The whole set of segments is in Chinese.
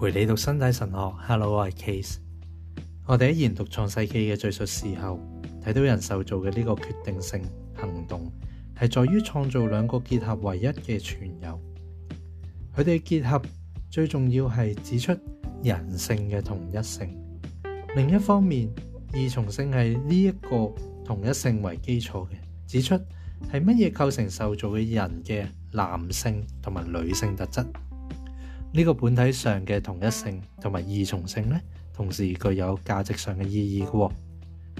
陪你读身体神学，Hello，我系 Case。我哋喺研读创世纪嘅叙述时候，睇到人受造嘅呢个决定性行动，系在于创造两个结合唯一嘅全有。佢哋结合最重要系指出人性嘅同一性。另一方面，二重性系呢一个同一性为基础嘅，指出系乜嘢构成受造嘅人嘅男性同埋女性特质。呢個本體上嘅同一性同埋二重性咧，同時具有價值上嘅意義嘅喎。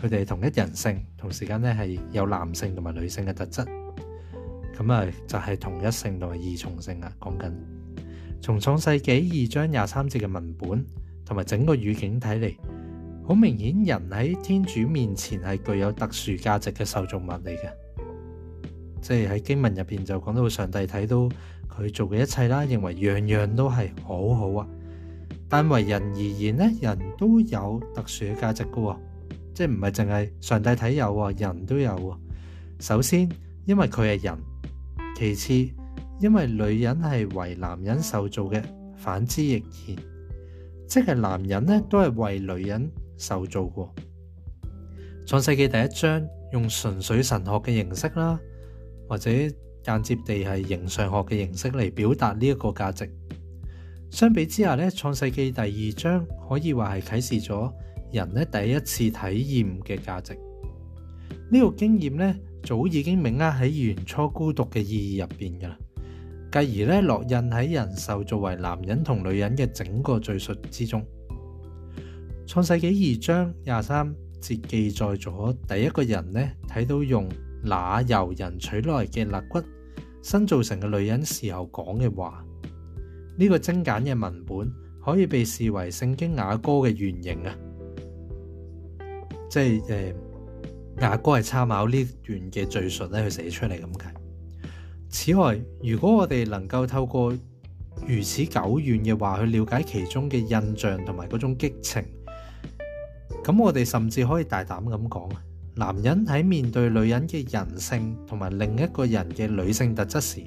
佢哋同一人性，同時間咧係有男性同埋女性嘅特質。咁啊，就係同一性同埋二重性啊，講緊從創世紀二章廿三節嘅文本同埋整個語境睇嚟，好明顯人喺天主面前係具有特殊價值嘅受众物嚟嘅。即係喺經文入边就講到上帝睇到佢做嘅一切啦，認為樣樣都係好好啊。但為人而言咧，人都有特殊嘅價值嘅，即系唔係淨係上帝睇有啊，人都有啊。首先，因為佢係人；其次，因為女人係為男人受造嘅，反之亦然，即係男人咧都係為女人受造過。創世纪第一章用純粹神學嘅形式啦。或者間接地係形上學嘅形式嚟表達呢一個價值。相比之下咧，《創世記》第二章可以話係啟示咗人咧第一次體驗嘅價值。呢個經驗咧早已經明握喺原初孤獨嘅意義入邊噶啦，繼而咧落印喺人受作為男人同女人嘅整個敘述之中。《創世記》二章廿三節記載咗第一個人咧睇到用。那由人取来嘅肋骨，新造成嘅女人时候讲嘅话，呢个精简嘅文本可以被视为圣经雅歌嘅原型啊！即系诶，雅歌系参考呢段嘅叙述咧去写出嚟咁解。此外，如果我哋能够透过如此久远嘅话去了解其中嘅印象同埋嗰种激情，咁我哋甚至可以大胆咁讲啊！男人喺面对女人嘅人性同埋另一個人嘅女性特質時，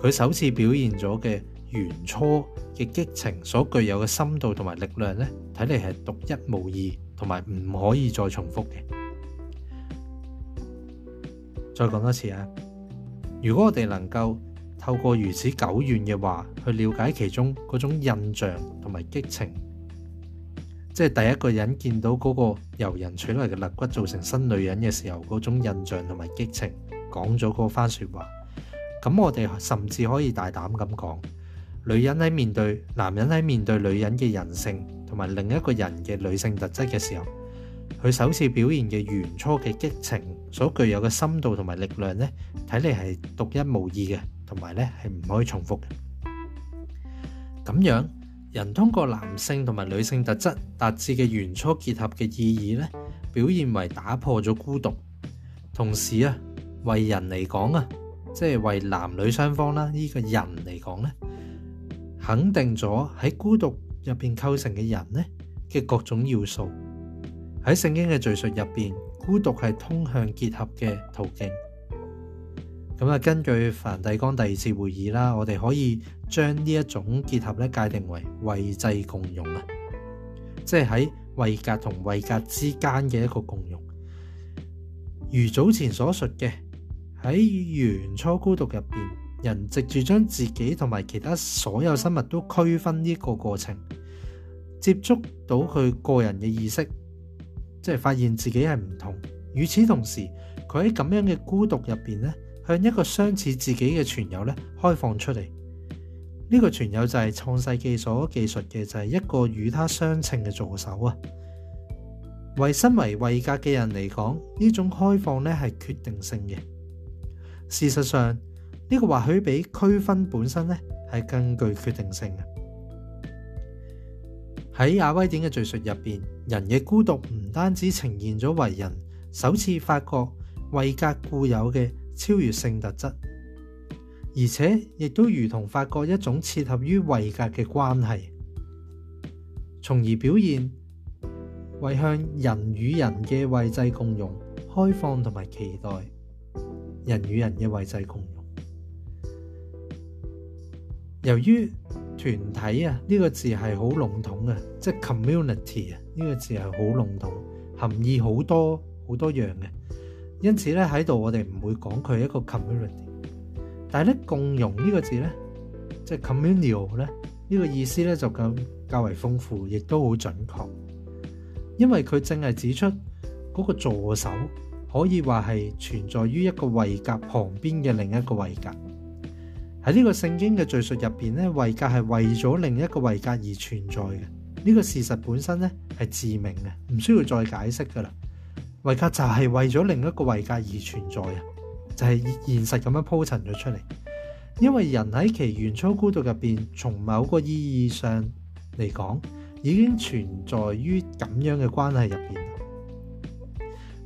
佢首次表現咗嘅原初嘅激情所具有嘅深度同埋力量呢睇嚟係獨一無二，同埋唔可以再重複嘅。再講多次啊！如果我哋能夠透過如此久遠嘅話去了解其中嗰種印象同埋激情。即係第一個人見到嗰個由人取來嘅肋骨造成新女人嘅時候，嗰種印象同埋激情，講咗嗰番説話。咁我哋甚至可以大膽咁講，女人喺面對男人喺面對女人嘅人性同埋另一個人嘅女性特質嘅時候，佢首次表現嘅原初嘅激情所具有嘅深度同埋力量呢，睇嚟係獨一無二嘅，同埋呢係唔可以重複嘅。咁樣。人通过男性同埋女性特质达至嘅原初结合嘅意义咧，表现为打破咗孤独，同时啊，为人嚟讲啊，即系为男女双方啦，呢个人嚟讲咧，肯定咗喺孤独入边构成嘅人咧嘅各种要素。喺圣经嘅叙述入边，孤独系通向结合嘅途径。咁啊，根據梵蒂岡第二次會議啦，我哋可以將呢一種結合咧界定為位制共用啊，即係喺位格同位格之間嘅一個共用。如早前所述嘅喺原初孤獨入邊，人藉住將自己同埋其他所有生物都區分呢個過程，接觸到佢個人嘅意識，即係發現自己係唔同。與此同時，佢喺咁樣嘅孤獨入邊咧。向一个相似自己嘅存友咧开放出嚟，呢个存友就系创世纪所技术嘅，就系一个与他相称嘅助手啊。为身为魏格嘅人嚟讲，呢种开放咧系决定性嘅。事实上，呢个或许比区分本身咧系更具决定性嘅。喺亚威典嘅叙述入边，人嘅孤独唔单止呈现咗为人首次发觉魏格固有嘅。超越性特质，而且亦都如同发觉一种切合于位格嘅关系，从而表现为向人与人嘅位制共融开放同埋期待人与人嘅位制共融。由于团体啊呢个字系好笼统嘅，即系 community 啊呢个字系好笼统，含义好多好多样嘅。因此咧喺度，我哋唔会讲佢一个 community，但系咧共融呢个字咧，即系 communal 咧呢个意思咧就更较为丰富，亦都好准确，因为佢正系指出嗰个助手可以话系存在于一个位格旁边嘅另一个位格。喺呢个圣经嘅叙述入边咧，位格系为咗另一个位格而存在嘅。呢个事实本身咧系致命嘅，唔需要再解释噶啦。维格就系为咗另一个维格而存在啊，就系现实咁样铺陈咗出嚟。因为人喺其原初孤独入边，从某个意义上嚟讲，已经存在于咁样嘅关系入边。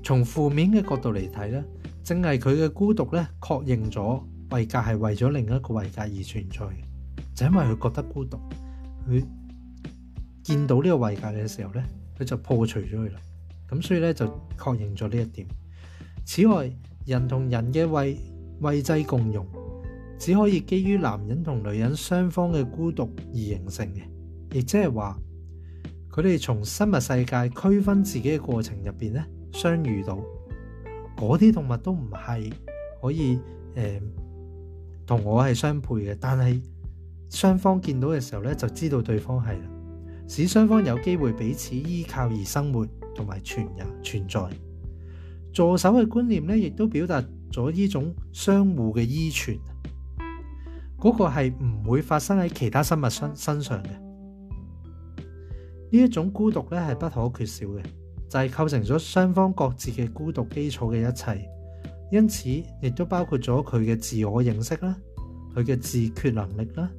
从负面嘅角度嚟睇咧，正系佢嘅孤独咧，确认咗维格系为咗另一个维格而存在嘅。就因为佢觉得孤独，佢见到呢个维格嘅时候咧，佢就破除咗佢啦。咁所以咧就确认咗呢一点。此外，人同人嘅胃胃制共用，只可以基于男人同女人双方嘅孤独而形成嘅，亦即系话佢哋从生物世界区分自己嘅过程入边咧，相遇到嗰啲动物都唔系可以诶同我系相配嘅，但系双方见到嘅时候咧，就知道对方系啦，使双方有机会彼此依靠而生活。同埋存人存在助手嘅观念咧，亦都表达咗呢种相互嘅依存。嗰个系唔会发生喺其他生物身身上嘅呢一种孤独咧，系不可缺少嘅，就系构成咗双方各自嘅孤独基础嘅一切。因此，亦都包括咗佢嘅自我认识啦，佢嘅自决能力啦，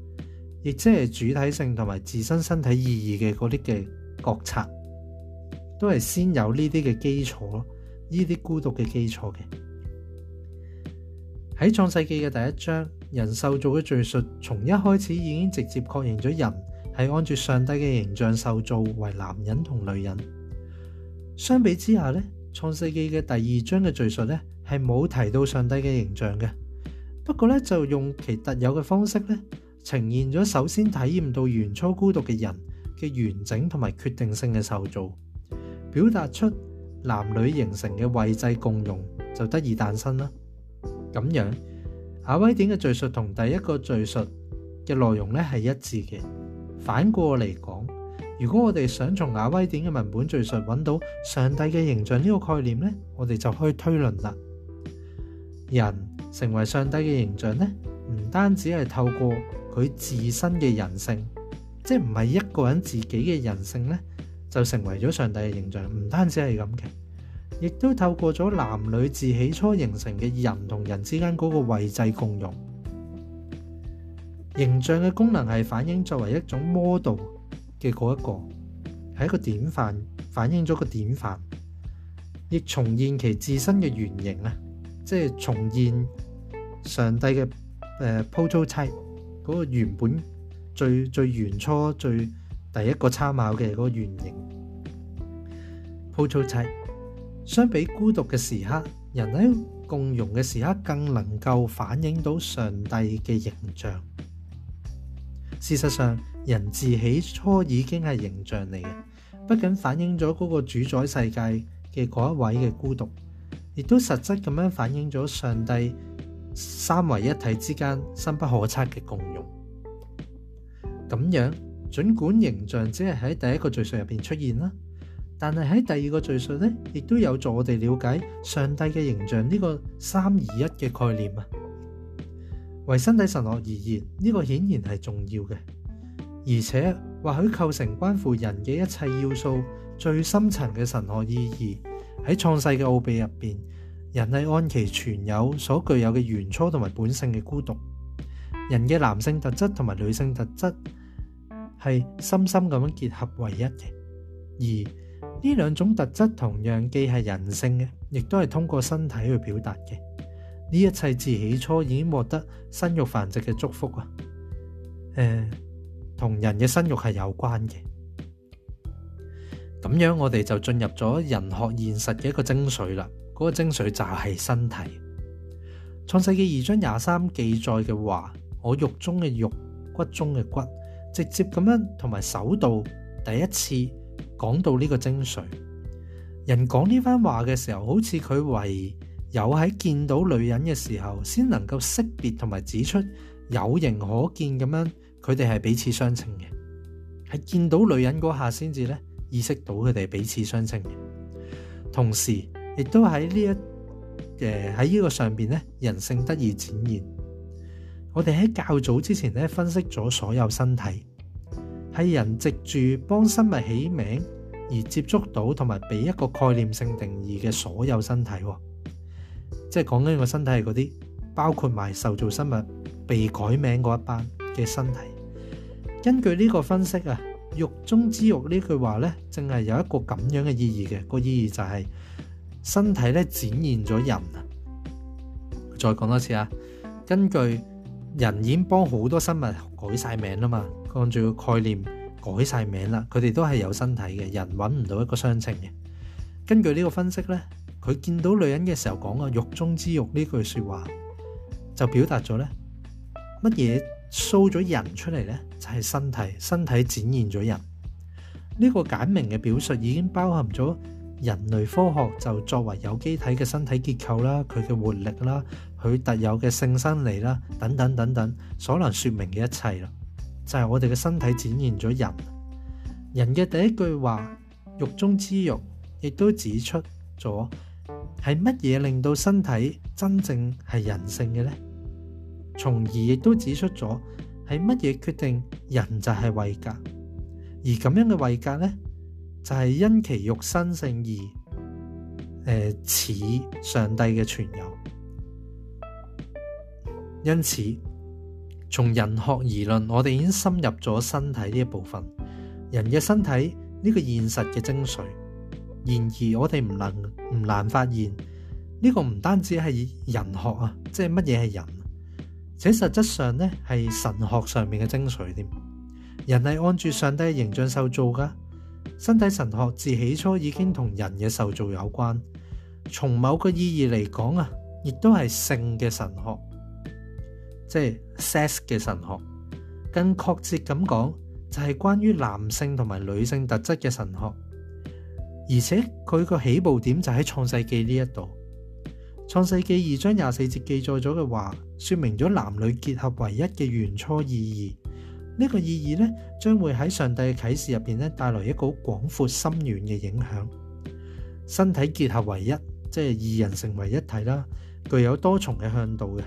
亦即系主体性同埋自身身体意义嘅嗰啲嘅觉察。都系先有呢啲嘅基礎咯，呢啲孤獨嘅基礎嘅喺《創世記》嘅第一章，人受造嘅敘述，從一開始已經直接確認咗人係按住上帝嘅形象受造為男人同女人。相比之下呢創世記》嘅第二章嘅敘述呢係冇提到上帝嘅形象嘅，不過呢，就用其特有嘅方式呢呈現咗首先體驗到原初孤獨嘅人嘅完整同埋決定性嘅受造。表达出男女形成嘅位制共用就得以诞生啦。咁样，亚威典嘅叙述同第一个叙述嘅内容咧系一致嘅。反过嚟讲，如果我哋想从亚威典嘅文本叙述揾到上帝嘅形象呢个概念咧，我哋就可以推论啦。人成为上帝嘅形象咧，唔单止系透过佢自身嘅人性，即系唔系一个人自己嘅人性咧。就成為咗上帝嘅形象，唔單止係咁嘅，亦都透過咗男女自起初形成嘅人同人之間嗰個位制共用。形象嘅功能係反映作為一種 model 嘅嗰一個係一個典範，反映咗個典範，亦重現其自身嘅原型啊！即係重現上帝嘅誒 p o o 妻嗰個原本最最原初最。第一个参考嘅嗰个原形铺砌，相比孤独嘅时刻，人喺共融嘅时刻更能够反映到上帝嘅形象。事实上，人自起初已经系形象嚟嘅，不仅反映咗嗰个主宰世界嘅嗰一位嘅孤独，亦都实质咁样反映咗上帝三为一体之间深不可测嘅共融。咁样。尽管形象只系喺第一个叙述入边出现啦，但系喺第二个叙述呢，亦都有助我哋了解上帝嘅形象呢个三二一嘅概念啊。为身体神学而言，呢个显然系重要嘅，而且或许构成关乎人嘅一切要素最深层嘅神学意义。喺创世嘅奥秘入边，人系按其全有所具有嘅原初同埋本性嘅孤独，人嘅男性特质同埋女性特质。系深深咁样结合为一嘅，而呢两种特质同样既系人性嘅，亦都系通过身体去表达嘅。呢一切自起初已经获得生育繁殖嘅祝福啊，诶，同人嘅身肉系有关嘅。咁样我哋就进入咗人学现实嘅一个精髓啦。嗰个精髓就系身体。创世纪二章廿三记载嘅话：，我肉中嘅肉，骨中嘅骨。直接咁样同埋首度第一次讲到呢个精髓，人讲呢番话嘅时候，好似佢唯有喺见到女人嘅时候，先能够识别同埋指出有形可见咁样，佢哋系彼此相称嘅，喺见到女人嗰下先至咧意识到佢哋彼此相称嘅，同时亦都喺呢一诶喺呢个上边咧人性得以展现。我哋喺较早之前咧分析咗所有身体，系人籍住帮生物起名而接触到同埋俾一个概念性定义嘅所有身体，即系讲紧个身体系嗰啲包括埋受造生物被改名嗰一班嘅身体。根据呢个分析啊，肉中之肉呢句话呢，正系有一个咁样嘅意义嘅，个意义就系身体咧展现咗人。再讲多次啊，根据。人已經幫好多生物改晒名啦嘛，按照概念改晒名啦，佢哋都係有身體嘅，人揾唔到一個相稱嘅。根據呢個分析呢，佢見到女人嘅時候講啊，肉中之肉呢句説話，就表達咗呢乜嘢 show 咗人出嚟呢？就係身體，身體展現咗人。呢個簡明嘅表述已經包含咗人類科學就作為有機體嘅身體結構啦，佢嘅活力啦。佢特有嘅性生理啦，等等等等，所能说明嘅一切啦，就系我哋嘅身体展现咗人。人嘅第一句话，肉中之肉，亦都指出咗系乜嘢令到身体真正系人性嘅咧？从而亦都指出咗系乜嘢决定人就系位格。而咁样嘅位格咧，就系因其肉身性而诶似上帝嘅存有。因此，从人学而论，我哋已经深入咗身体呢一部分。人嘅身体呢个现实嘅精髓，然而我哋唔能唔难发现呢个唔单止系人学啊，即系乜嘢系人，且实质上呢系神学上面嘅精髓添。人系按住上帝嘅形象受造噶，身体神学自起初已经同人嘅受造有关。从某个意义嚟讲啊，亦都系性嘅神学。即系 sex 嘅神学，更确切咁讲，就系关于男性同埋女性特质嘅神学，而且佢个起步点就喺创世纪呢一度。创世纪二章廿四节记载咗嘅话，说明咗男女结合唯一嘅原初意义。呢个意义呢，将会喺上帝嘅启示入边咧，带来一个广阔深远嘅影响。身体结合唯一，即系二人成为一体啦，具有多重嘅向度嘅。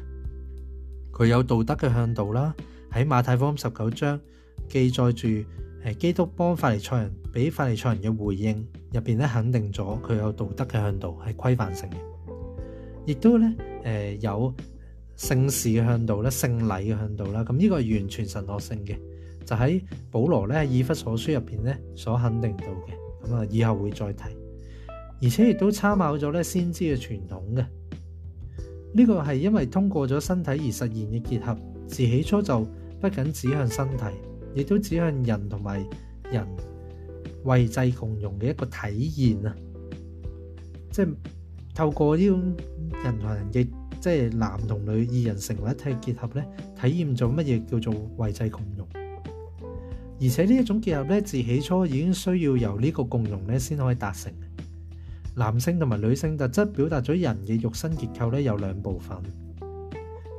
佢有道德嘅向导啦，喺马太福音十九章记载住，诶，基督帮法利赛人俾法利赛人嘅回应入边咧，肯定咗佢有道德嘅向导系规范性嘅，亦都咧，诶，有圣事嘅向导咧，圣礼嘅向导啦，咁呢个系完全神学性嘅，就喺保罗咧以弗所书入边咧所肯定到嘅，咁啊，以后会再提，而且亦都参考咗咧先知嘅传统嘅。呢個係因為通過咗身體而實現嘅結合，自起初就不僅指向身體，亦都指向人同埋人為制共融嘅一個體驗啊！即係透過呢種人同人嘅，即係男同女二人成為一體結合咧，體驗咗乜嘢叫做為制共融，而且呢一種結合咧，自起初已經需要由呢個共融咧先可以達成。男性同埋女性特質表達咗人嘅肉身結構咧，有兩部分，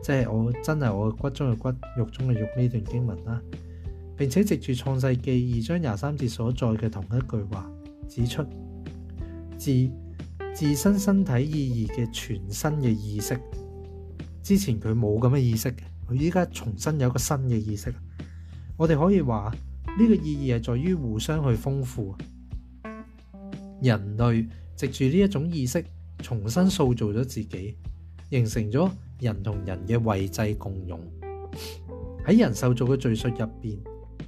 即係我真係我骨中嘅骨、肉中嘅肉呢段經文啦。並且藉住《創世記》二章廿三節所在嘅同一句話指出，自自身身體意義嘅全新嘅意識，之前佢冇咁嘅意識佢依家重新有一個新嘅意識。我哋可以話呢個意義係在於互相去豐富人類。藉住呢一種意識，重新塑造咗自己，形成咗人同人嘅位制共融。喺人受造嘅敘述入邊，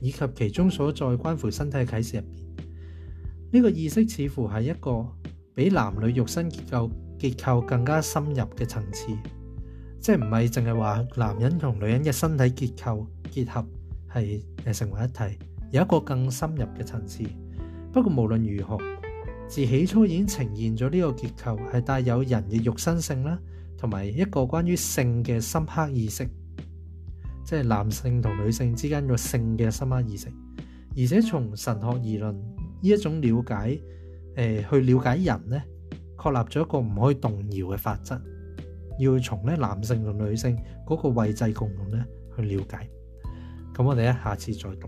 以及其中所在關乎身體嘅啟示入邊，呢個意識似乎係一個比男女肉身結構結構更加深入嘅層次，即係唔係淨係話男人同女人嘅身體結構結合係成為一體，有一個更深入嘅層次。不過無論如何。自起初已經呈現咗呢個結構，係帶有人嘅肉身性啦，同埋一個關於性嘅深刻意識，即係男性同女性之間个性嘅深刻意識。而且從神學而論，呢一種了解，誒去了解人呢，確立咗一個唔可以動搖嘅法則，要從咧男性同女性嗰個位制共同咧去了解。咁我哋咧下次再讀。